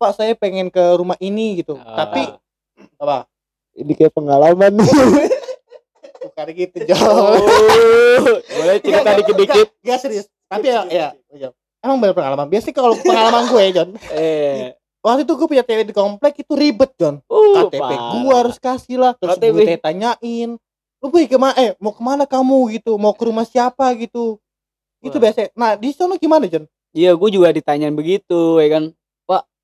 Speaker 1: Pak saya pengen ke rumah ini gitu.
Speaker 2: Ah.
Speaker 1: Tapi apa?
Speaker 3: Ini kayak pengalaman. [laughs]
Speaker 1: Bukan gitu John.
Speaker 2: oh, boleh cerita dikit-dikit
Speaker 1: Gak serius. Tapi ya, ya, ya. Emang bener pengalaman. Biasanya kalau pengalaman gue John,
Speaker 2: eh
Speaker 1: waktu itu gue punya cewek di komplek itu ribet John.
Speaker 2: uh,
Speaker 1: KTP
Speaker 2: parah.
Speaker 1: gue harus kasih lah, terus
Speaker 2: KTP.
Speaker 1: gue tanya- tanyain, lu boy ke mana? Eh mau ke mana kamu gitu? Mau ke rumah siapa gitu? Itu biasa. Nah di sana gimana John?
Speaker 2: iya gue juga ditanyain begitu ya kan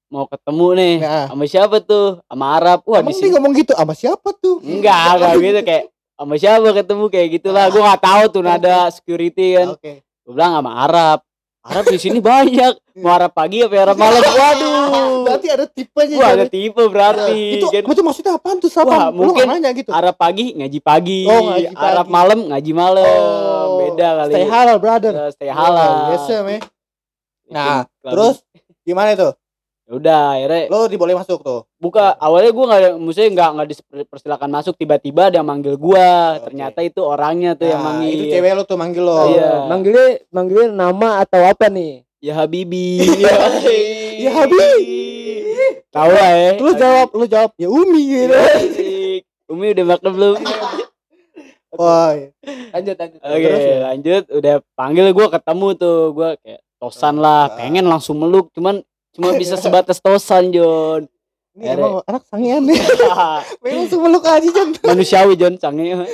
Speaker 2: mau ketemu nih
Speaker 1: Nah.
Speaker 2: sama siapa tuh sama Arab wah
Speaker 1: Emang
Speaker 2: di
Speaker 1: dia
Speaker 2: sini
Speaker 1: ngomong gitu sama siapa tuh?
Speaker 2: enggak [laughs] enggak gitu kayak sama siapa ketemu kayak gitulah gue nggak tahu tuh nada security kan
Speaker 1: Oke.
Speaker 2: gue bilang sama Arab Arab di sini banyak [laughs] mau Arab pagi apa Arab malam [laughs] waduh
Speaker 1: Berarti ada tipenya.
Speaker 2: wah ada tipe berarti
Speaker 1: itu
Speaker 2: kan
Speaker 1: itu maksudnya apaan tuh siapa?
Speaker 2: Wah, mungkin
Speaker 1: nanya gitu.
Speaker 2: Arab pagi ngaji pagi,
Speaker 1: Oh, ngaji
Speaker 2: Arab
Speaker 1: pagi.
Speaker 2: malam ngaji malam
Speaker 1: Oh,
Speaker 2: beda kali
Speaker 1: Stay halal, brother.
Speaker 2: Ya, stay halal
Speaker 1: Yes, ya, me. Nah, terus gimana itu?
Speaker 2: Ya udah akhirnya
Speaker 1: Lo diboleh masuk tuh.
Speaker 2: buka awalnya gue nggak maksudnya nggak nggak dipersilakan masuk tiba-tiba ada yang manggil gua
Speaker 1: Oke.
Speaker 2: ternyata itu orangnya tuh yang
Speaker 1: Nah,
Speaker 2: manggil
Speaker 1: itu cewek lo tuh manggil lo.
Speaker 2: Iya.
Speaker 3: Manggilnya manggilnya nama atau apa nih?
Speaker 2: ya Habibi [laughs] ya,
Speaker 1: Ya, Habibi.
Speaker 2: tahu lah ya
Speaker 1: Lu jawab, lu jawab ya Umi gitu.
Speaker 2: Asik. Umi udah makan belum [laughs]
Speaker 1: Wah, iya.
Speaker 3: Lanjut lanjut.
Speaker 2: Oke
Speaker 3: Terus ya?
Speaker 2: lanjut udah panggil gue ketemu tuh gue kayak tosan lah
Speaker 1: Ah.
Speaker 2: pengen langsung meluk cuman cuma bisa [laughs] sebatas tosan Jon
Speaker 1: ini emang anak sangean nih. [laughs] Memang langsung meluk aja Jon.
Speaker 2: manusiawi Jon sange [laughs]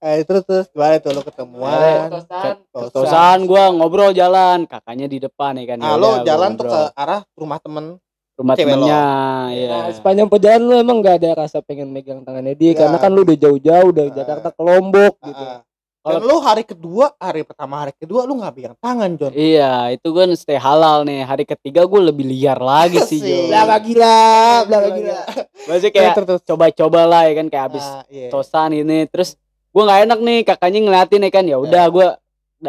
Speaker 1: Eh, terus terus gimana tuh lo ketemuan?
Speaker 3: Tosan.
Speaker 1: Tosan.
Speaker 2: tosan gue ngobrol jalan kakaknya di depan ya kan
Speaker 1: Nah,
Speaker 2: Yaudah,
Speaker 1: lo
Speaker 2: gua
Speaker 1: jalan tuh ke arah rumah temen.
Speaker 2: rumah
Speaker 1: cewek lo.
Speaker 2: temennya ya
Speaker 3: Nah, sepanjang perjalanan lu emang gak ada rasa pengen megang tangannya dia
Speaker 1: Ya.
Speaker 3: karena kan lu udah jauh-jauh dari
Speaker 1: Ah.
Speaker 3: Jakarta ke Lombok gitu.
Speaker 1: Ah, ah. Dan lo hari kedua, hari pertama, hari kedua lu nggak pegang tangan, Jon.
Speaker 2: Iya, itu kan stay halal nih. Hari ketiga gue lebih liar lagi sih,
Speaker 1: Asik.
Speaker 2: Jo.
Speaker 3: Belaga gila, belaga gila. [laughs]
Speaker 2: Maksudnya kayak coba-coba lah ya kan kayak habis
Speaker 1: Ah, iya.
Speaker 2: tosan ini terus gue nggak enak nih kakaknya ngeliatin ya kan ya udah gue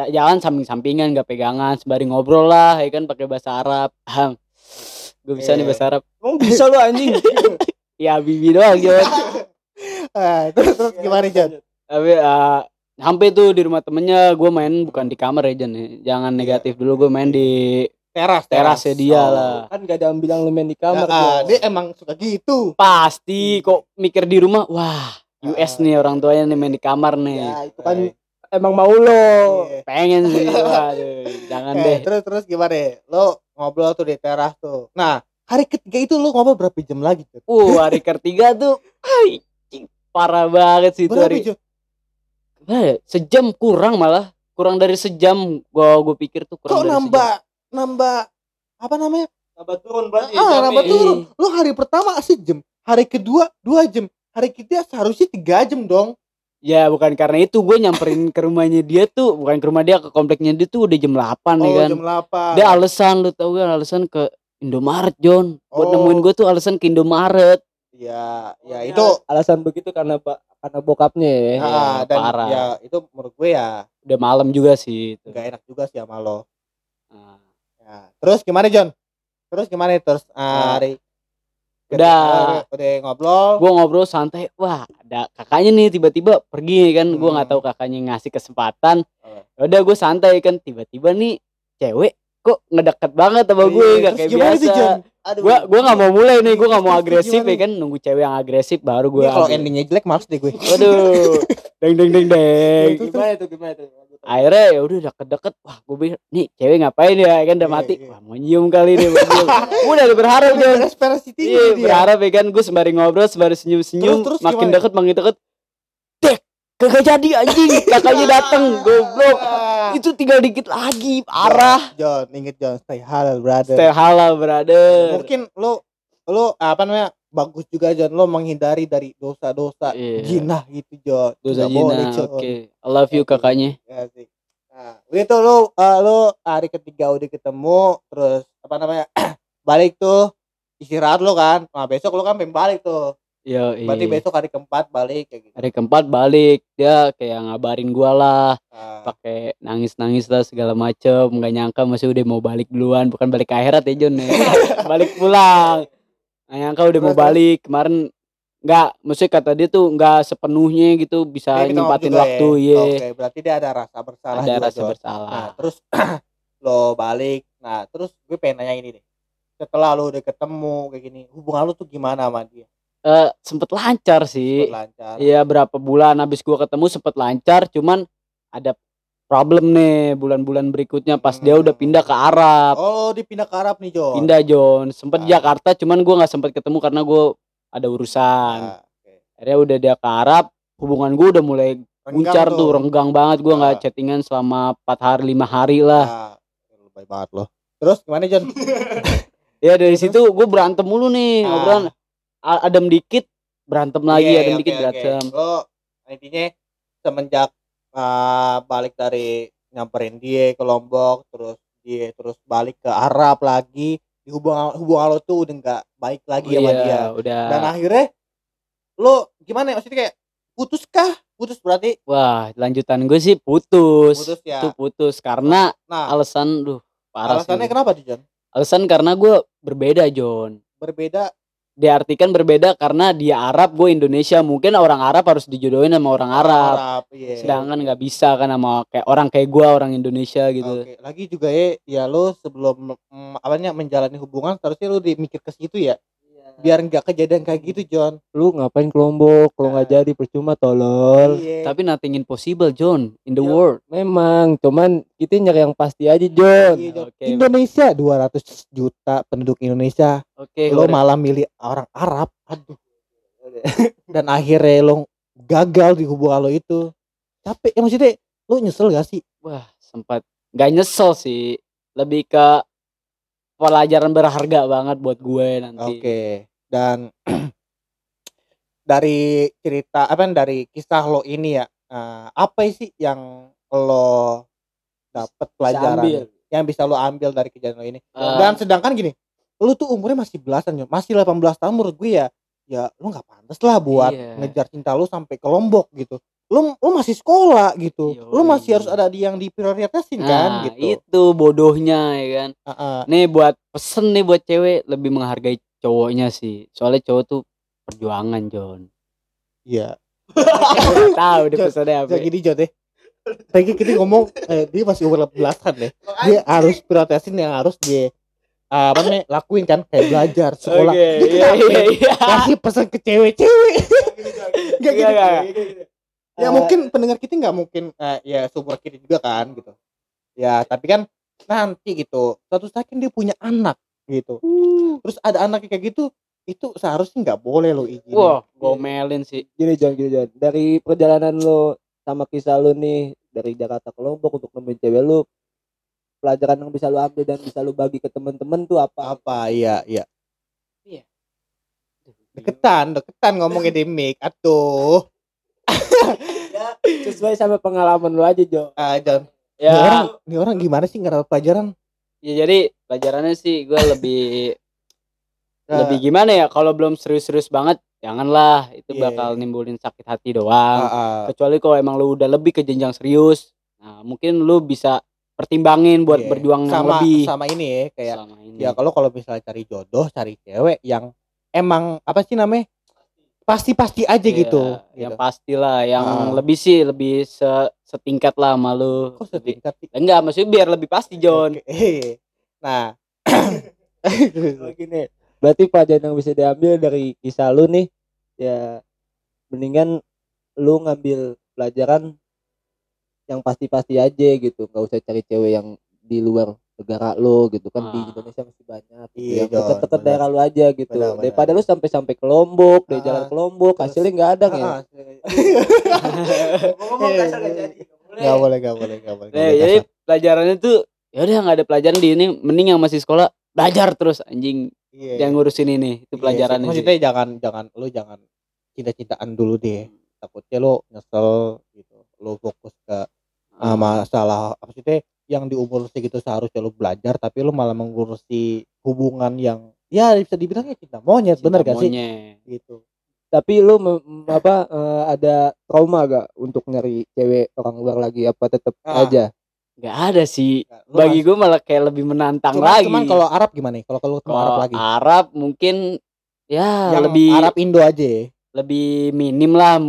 Speaker 2: jalan samping-sampingan gak pegangan sembari ngobrol lah ya kan pakai bahasa Arab Hang gue bisa nih
Speaker 1: Iya.
Speaker 2: bahasa Arab
Speaker 3: Emang bisa lu anjing. [laughs]
Speaker 2: ya bibi doang Jon
Speaker 1: Ah, [laughs] terus terus gimana, Jon?
Speaker 2: tapi eh, sampai tuh di rumah temennya gue main bukan di kamar ya Jon ya. jangan negatif dulu gue main di
Speaker 1: Teras,
Speaker 2: terasnya dia
Speaker 1: Oh.
Speaker 2: lah
Speaker 3: Kan gak ada yang bilang lu main di kamar.
Speaker 1: Ah,
Speaker 3: Jon.
Speaker 1: dia emang suka gitu.
Speaker 2: pasti kok mikir di rumah wah US
Speaker 1: Ah.
Speaker 2: nih orang tuanya nih main di kamar nih
Speaker 3: Ya, itu kan
Speaker 1: Eh,
Speaker 3: emang mau lo.
Speaker 1: iya.
Speaker 2: pengen sih [laughs] waduh jangan
Speaker 1: Eh,
Speaker 2: deh
Speaker 1: terus terus gimana? Lo ngobrol tuh di teras tuh. Nah, hari ketiga itu lo ngobrol berapa jam lagi, Jon?
Speaker 2: Uh, hari ketiga tuh ay, cing, parah banget sih itu hari.
Speaker 1: jam?
Speaker 2: Eh, sejam kurang malah. Kurang dari sejam gua gua pikir tuh kurang
Speaker 1: Kok
Speaker 2: dari
Speaker 1: nambah nambah apa namanya?
Speaker 3: Nambah turun berarti.
Speaker 1: Ah, nambah
Speaker 2: Iya.
Speaker 1: turun. Lo hari pertama sejam, hari kedua dua jam, hari ketiga seharusnya tiga jam dong.
Speaker 2: sejam. Ya bukan karena itu gue nyamperin ke rumahnya dia tuh bukan ke rumah dia ke kompleknya dia tuh udah jam 8 nih
Speaker 1: Oh,
Speaker 2: kan.
Speaker 1: jam 8.
Speaker 2: Dia alasan lu tau kan alasan ke Indomaret John. Buat
Speaker 1: Oh.
Speaker 2: nemuin gue tuh alasan ke Indomaret.
Speaker 1: Ya, ya
Speaker 3: Pokoknya
Speaker 1: itu
Speaker 3: alasan begitu karena ba- karena bokapnya ya.
Speaker 2: Iya,
Speaker 1: ah, dan
Speaker 2: parah.
Speaker 1: ya itu menurut gue ya
Speaker 2: Udah malam juga sih itu.
Speaker 1: nggak enak juga sih sama lo.
Speaker 2: Nah,
Speaker 1: Ya. Terus gimana John? Terus gimana terus ah,
Speaker 2: Nah.
Speaker 1: hari
Speaker 2: Udah.
Speaker 1: udah, udah ngobrol.
Speaker 2: gue ngobrol santai wah ada kakaknya nih tiba-tiba pergi kan gue nggak
Speaker 1: Hmm.
Speaker 2: tahu kakaknya ngasih kesempatan
Speaker 1: Oh.
Speaker 2: udah gue santai kan tiba-tiba nih cewek kok ngedeket banget sama gue
Speaker 1: Iya,
Speaker 2: nggak kayak biasa
Speaker 1: John? Aduh.
Speaker 2: gue gue nggak mau mulai nih gue nggak mau agresif
Speaker 1: gimana?
Speaker 2: ya kan nunggu cewek yang agresif baru gue
Speaker 1: Ini kalau endingnya jelek males deh gue.
Speaker 2: waduh deng deng deng deng
Speaker 3: Gimana tuh gimana tuh?
Speaker 2: akhirnya ya udah deket-deket wah gue pikir nih cewek ngapain ya kan udah
Speaker 1: Iya,
Speaker 2: mati
Speaker 1: iya.
Speaker 2: wah mau nyium kali nih [laughs] udah udah berharap
Speaker 1: itu
Speaker 2: Iya,
Speaker 1: dia.
Speaker 2: berharap ya kan gue sembari ngobrol, sembari senyum-senyum,
Speaker 1: Terus- terus
Speaker 2: makin deket makin deket. Dek, kagak jadi anjing, [laughs] kakaknya dateng, goblok.
Speaker 1: Ah.
Speaker 2: Itu tinggal dikit lagi, parah.
Speaker 1: John, inget John, stay halal brother.
Speaker 2: Stay halal, brother.
Speaker 1: Mungkin lo lo apa namanya bagus juga John lo menghindari dari dosa-dosa
Speaker 2: Iya.
Speaker 1: jinah gitu John.
Speaker 2: Dosa
Speaker 1: Nggak boleh,
Speaker 2: jina,
Speaker 1: John.
Speaker 2: oke. I love you kakaknya.
Speaker 1: Ya sih. Nah, itu lo eh, lo hari ketiga udah ketemu terus apa namanya [clears throat] balik tuh istirahat lo kan. Nah besok lo kan pengen balik tuh.
Speaker 2: Yo,
Speaker 1: Berarti besok hari keempat balik kayak gitu.
Speaker 2: Hari keempat balik, dia kayak ngabarin gua lah,
Speaker 1: Nah,
Speaker 2: pakai nangis-nangis lah segala macem, nggak nyangka masih udah mau balik duluan, bukan balik ke akhirat ya John ya. [laughs] balik pulang. Nggak nyangka udah mau
Speaker 1: Terus,
Speaker 2: balik kemarin nggak, maksudnya kata dia tuh nggak sepenuhnya gitu bisa
Speaker 1: maaf
Speaker 2: nyempatin waktu,
Speaker 1: ya.
Speaker 2: iya.
Speaker 1: Oke, berarti dia ada rasa bersalah
Speaker 2: Ada
Speaker 1: juga,
Speaker 2: rasa bersalah.
Speaker 1: Nah, terus [clears throat] lo balik. Nah, terus gue pengen nanya ini deh. Setelah lo udah ketemu kayak gini, hubungan lo tuh gimana sama dia?
Speaker 2: Eh, sempet lancar sih.
Speaker 1: Sempet lancar.
Speaker 2: Iya berapa bulan habis gua ketemu sempet lancar, cuman ada problem nih bulan-bulan berikutnya pas dia udah pindah ke Arab.
Speaker 1: Oh, dipindah ke Arab nih, Jo.
Speaker 2: Pindah John, sempet
Speaker 1: Ah.
Speaker 2: Jakarta, cuman gua nggak sempet ketemu karena gua ada urusan.
Speaker 1: Nah, oke.
Speaker 2: Akhirnya udah dia ke Arab, hubungan gua udah mulai
Speaker 1: Renggang
Speaker 2: guncar tuh, renggang banget. Gua nggak
Speaker 1: Ah.
Speaker 2: chattingan selama 4 hari 5 hari lah.
Speaker 1: Nah, lebay banget lo. Terus gimana, Jon? [laughs]
Speaker 2: Ya dari situ gue berantem mulu nih,
Speaker 1: Ah.
Speaker 2: ngobrolan A- adem dikit berantem lagi,
Speaker 1: Iya,
Speaker 2: adem
Speaker 1: oke,
Speaker 2: dikit
Speaker 1: oke.
Speaker 2: berantem.
Speaker 1: Lo intinya semenjak uh, balik dari nyamperin dia ke Lombok terus Iya, terus balik ke Arab lagi. Di hubungan hubungan lo tuh udah nggak baik lagi sama
Speaker 2: Iya,
Speaker 1: dia.
Speaker 2: udah
Speaker 1: Dan akhirnya lo gimana ya maksudnya kayak putus kah? Putus berarti
Speaker 2: wah lanjutan gue sih putus
Speaker 1: putus ya.
Speaker 2: itu putus karena
Speaker 1: Nah,
Speaker 2: alasan duh parah
Speaker 1: alasannya
Speaker 2: sih.
Speaker 1: kenapa tuh John?
Speaker 2: alasan karena gue berbeda John
Speaker 1: Berbeda.
Speaker 2: Diartikan berbeda karena dia Arab gue Indonesia. Mungkin orang Arab harus dijodohin sama orang Arab.
Speaker 1: Iya.
Speaker 2: sedangkan nggak bisa kan sama kayak orang kayak gue orang Indonesia gitu.
Speaker 1: Oke, lagi juga ya, ya lo sebelum mm, apanya menjalani hubungan seharusnya lo dimikir ke situ ya, biar nggak kejadian kayak gitu John.
Speaker 3: lu ngapain ke Lombok kalau nggak jadi percuma tolol
Speaker 1: Iya.
Speaker 2: tapi nothing impossible John in the
Speaker 1: Iya.
Speaker 2: world
Speaker 3: memang cuman kita nyari yang pasti aja John
Speaker 1: Iya, John.
Speaker 2: Oke.
Speaker 1: Indonesia 200 juta penduduk Indonesia,
Speaker 2: oke
Speaker 1: lo
Speaker 2: udah.
Speaker 1: malah milih orang Arab, aduh. Dan akhirnya lo gagal di hubungan lo itu. Capek ya maksudnya lo nyesel gak sih?
Speaker 2: wah sempat nggak nyesel sih lebih ke pelajaran berharga banget buat gue nanti
Speaker 1: Oke. Dan [clears throat] dari cerita apa dari kisah lo ini ya, eh, apa sih yang lo dapat pelajaran
Speaker 3: ambil.
Speaker 1: yang bisa lo ambil dari kejadian lo ini?
Speaker 2: Eh,
Speaker 1: Dan sedangkan gini, lo tuh umurnya masih belasan masih 18 tahun menurut gue ya, ya lo nggak pantas lah buat
Speaker 2: Iya.
Speaker 1: ngejar cinta lo sampai ke Lombok gitu. Lo lo masih sekolah gitu,
Speaker 2: Yoi.
Speaker 1: masih harus ada di yang diprioritasin kan
Speaker 2: nah,
Speaker 1: gitu.
Speaker 2: itu bodohnya ya kan
Speaker 1: Heeh.
Speaker 2: nih buat pesen nih buat cewek lebih menghargai cowoknya sih soalnya cowok tuh perjuangan John
Speaker 1: Iya.
Speaker 2: tahu deh
Speaker 1: John,
Speaker 2: pesannya apa
Speaker 1: Jadi gini Jod deh. Tadi kita ngomong eh, dia masih umur belasan deh. Dia harus prioritasin yang harus dia ah, apa namanya lakuin kan kayak belajar sekolah.
Speaker 2: Oke,
Speaker 1: Ini
Speaker 2: iya iya iya
Speaker 1: Kasih pesan ke cewek-cewek. Gak gitu.
Speaker 2: Enggak, enggak.
Speaker 1: Ya
Speaker 3: Eh,
Speaker 1: mungkin pendengar kita nggak mungkin eh, ya seumur kita juga kan gitu. Ya tapi kan nanti gitu suatu saat kan dia punya anak gitu. Terus ada anaknya kayak gitu itu seharusnya nggak boleh lo izinin.
Speaker 2: wah gomelin sih
Speaker 3: gini John gini John dari perjalanan lo sama kisah lu nih dari Jakarta ke Lombok untuk nemuin cewek lu pelajaran yang bisa lu ambil dan bisa lu bagi ke temen-temen tuh apa
Speaker 1: apa iya iya
Speaker 2: Iya.
Speaker 1: deketan deketan ngomongnya di mic atuh [laughs]
Speaker 3: sesuai sama pengalaman lu aja Jo.
Speaker 1: Ah John ini
Speaker 2: ya
Speaker 1: orang ini orang gimana sih nggak dapat pelajaran?
Speaker 2: Ya jadi pelajarannya sih gue lebih [laughs]
Speaker 1: Nah,
Speaker 2: lebih gimana ya kalau belum serius-serius banget janganlah. Itu
Speaker 1: Iya,
Speaker 2: bakal
Speaker 1: iya.
Speaker 2: nimbulin sakit hati doang.
Speaker 1: Ah,
Speaker 2: kecuali kalau emang lu udah lebih ke jenjang serius. Nah mungkin lu bisa pertimbangin buat
Speaker 1: iya.
Speaker 2: berjuang yang
Speaker 1: sama
Speaker 2: lebih.
Speaker 1: sama ini ya kayak
Speaker 2: ini.
Speaker 1: ya kalau kalau misalnya cari jodoh cari cewek yang emang apa sih namanya pasti pasti aja
Speaker 2: Iya,
Speaker 1: gitu.
Speaker 2: yang
Speaker 1: gitu.
Speaker 2: pastilah yang
Speaker 1: Ah.
Speaker 2: lebih sih lebih se- setingkat lah sama lu.
Speaker 1: Kok
Speaker 2: Lebih-
Speaker 1: setingkat sih?
Speaker 2: Enggak maksudnya biar lebih pasti John.
Speaker 1: Oke. nah. [coughs]
Speaker 3: Oh, gini. Berarti pelajaran yang bisa diambil dari kisah lu nih ya mendingan lu ngambil pelajaran yang pasti-pasti aja gitu. Nggak usah cari cewek yang di luar negara lo gitu kan di
Speaker 2: Ah.
Speaker 3: Indonesia masih banyak gitu
Speaker 1: Iya,
Speaker 3: yang dekat-dekat daerah lu aja gitu
Speaker 1: Benar, benar.
Speaker 3: daripada lu sampai-sampai ke Lombok dari
Speaker 1: Ah,
Speaker 3: jalan ke Lombok
Speaker 1: terus-
Speaker 3: hasilnya nggak ada ya
Speaker 1: Ah, [laughs]
Speaker 3: ngomong
Speaker 1: kasar nggak jadi. nggak boleh nggak boleh nggak boleh nggak
Speaker 2: Nah,
Speaker 1: boleh
Speaker 2: jadi pelajarannya tuh ya udah nggak ada pelajaran di ini mending yang masih sekolah belajar terus anjing
Speaker 1: Iya.
Speaker 2: yang ngurusin ini
Speaker 1: Iya
Speaker 2: itu pelajarannya
Speaker 1: sih.
Speaker 2: sih.
Speaker 1: maksudnya jangan jangan lu jangan cinta-cintaan dulu deh takutnya lu nyesel gitu lu fokus ke ah,
Speaker 2: Ah,
Speaker 1: masalah apa sih teh yang di umur segitu seharusnya lu belajar tapi lu malah mengurusi hubungan yang ya bisa dibilang ya cinta monyet
Speaker 2: cinta
Speaker 1: bener gak sih?
Speaker 2: monyet.
Speaker 1: gitu.
Speaker 3: Tapi lu apa eh, ada trauma gak untuk nyari cewek orang luar lagi? Apa tetep
Speaker 1: Ah.
Speaker 3: aja?
Speaker 2: nggak ada sih.
Speaker 1: Lu
Speaker 2: bagi gue malah kayak lebih menantang
Speaker 1: cuman,
Speaker 2: lagi.
Speaker 1: cuman kalau Arab gimana nih? Kalau kalau Arab lagi?
Speaker 2: Arab mungkin ya
Speaker 1: yang
Speaker 2: lebih
Speaker 1: Arab Indo aja ya?
Speaker 2: lebih minim lah.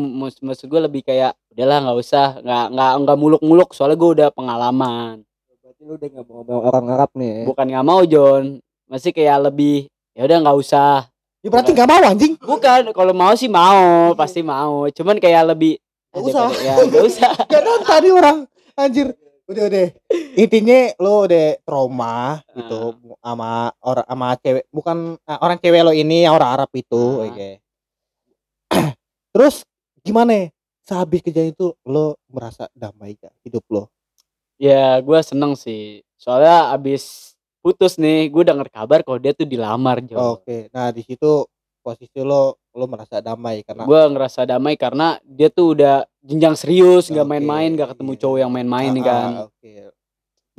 Speaker 2: Maksud gue lebih kayak udahlah nggak usah. Nggak nggak nggak muluk-muluk soalnya gue udah pengalaman.
Speaker 3: Berarti lu udah nggak mau sama orang Arab nih ya?
Speaker 2: bukan nggak mau John. Masih kayak lebih ya udah nggak usah.
Speaker 1: Ya berarti nggak mau anjing.
Speaker 2: Bukan kalau mau sih mau pasti mau. Cuman kayak lebih
Speaker 1: Nggak
Speaker 2: "Ah,
Speaker 1: usah."
Speaker 2: ya nggak usah. [laughs]
Speaker 1: Gak nonton tadi orang. Anjir. Udah udah. Intinya lo udah trauma gitu sama orang sama cewek bukan ah, orang cewek lo ini orang Arab itu
Speaker 2: Ah.
Speaker 1: oke. [clears throat] Terus gimana sehabis kejadian itu lo merasa damai gak hidup lo?
Speaker 2: Ya gue seneng sih. Soalnya abis putus nih gue denger kabar kalau dia tuh dilamar Jo.
Speaker 1: Oke nah di situ posisi lo lo merasa damai karena
Speaker 2: gue ngerasa damai karena dia tuh udah jenjang serius nggak
Speaker 1: Oke,
Speaker 2: main-main nggak ketemu
Speaker 1: iya.
Speaker 2: cowok yang main-main nih
Speaker 1: Ah,
Speaker 2: kan.
Speaker 1: oke.
Speaker 2: ya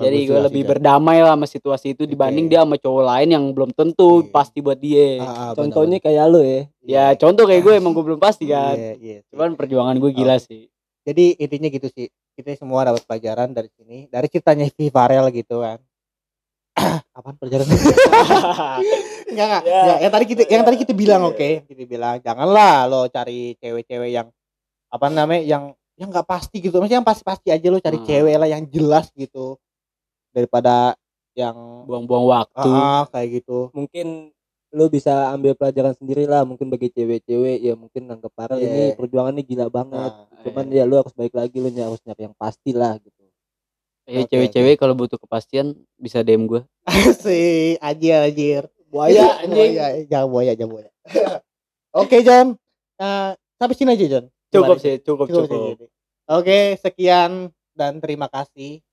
Speaker 2: Jadi gue lebih berdamai lah sama situasi itu dibanding dia sama cowok lain yang belum tentu
Speaker 1: Iya.
Speaker 2: pasti buat dia.
Speaker 1: Ah, ah,
Speaker 3: contohnya
Speaker 1: benar-benar.
Speaker 3: kayak lu ya
Speaker 2: Ya contoh kayak gue emang gue belum pasti kan.
Speaker 1: Iya, iya.
Speaker 2: Cuman perjuangan gue gila sih.
Speaker 1: jadi intinya gitu sih kita semua dapat pelajaran dari sini dari ceritanya V Farel gitu kan [coughs] apaan pelajaran [laughs] enggak enggak
Speaker 2: Ya.
Speaker 1: Ya, yang tadi kita yang tadi kita bilang
Speaker 2: Iya.
Speaker 1: oke kita bilang janganlah lo cari cewek-cewek yang apa namanya yang yang nggak pasti gitu maksudnya yang pasti-pasti aja lo cari
Speaker 2: Hmm.
Speaker 1: cewek lah yang jelas gitu daripada yang
Speaker 2: Buang-buang waktu.
Speaker 1: ah, kayak gitu
Speaker 3: mungkin lu bisa ambil pelajaran sendiri lah mungkin bagi cewek-cewek ya mungkin anggap Farel
Speaker 1: Iya.
Speaker 3: ini perjuangannya gila banget
Speaker 1: Nah,
Speaker 3: cuman ya lu harus baik lagi lu harus nyari yang pasti lah gitu
Speaker 2: Eh
Speaker 1: Oke,
Speaker 2: cewek-cewek kalau butuh kepastian bisa DM gue. [laughs]
Speaker 1: si anjir anjir
Speaker 2: Buaya, [laughs] anjing.
Speaker 1: buaya jangan buaya jangan buaya [laughs] oke John Eh, sampai sini aja John
Speaker 2: Cukup
Speaker 1: Gimana?
Speaker 2: sih, cukup
Speaker 1: Cukup
Speaker 2: cukup.
Speaker 1: Oke, sekian dan terima kasih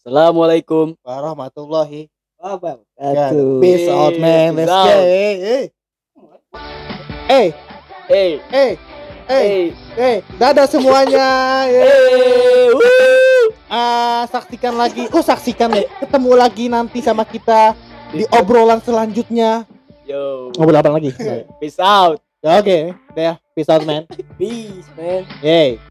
Speaker 2: Assalamualaikum.
Speaker 1: warahmatullahi wabarakatuh. Peace out man. Let's go. Hey, hey. Hey,
Speaker 2: Hey,
Speaker 1: hey, hey,
Speaker 2: hey,
Speaker 1: hey. Dadah semuanya. Hey. Ah, saksikan lagi. Oh, saksikan deh. Ketemu lagi nanti sama kita di obrolan selanjutnya.
Speaker 2: Yo,
Speaker 1: Ngobrol apa lagi?
Speaker 2: peace out.
Speaker 1: Ya, Oke, deh. Peace out man. [laughs]
Speaker 3: peace man
Speaker 1: Yay.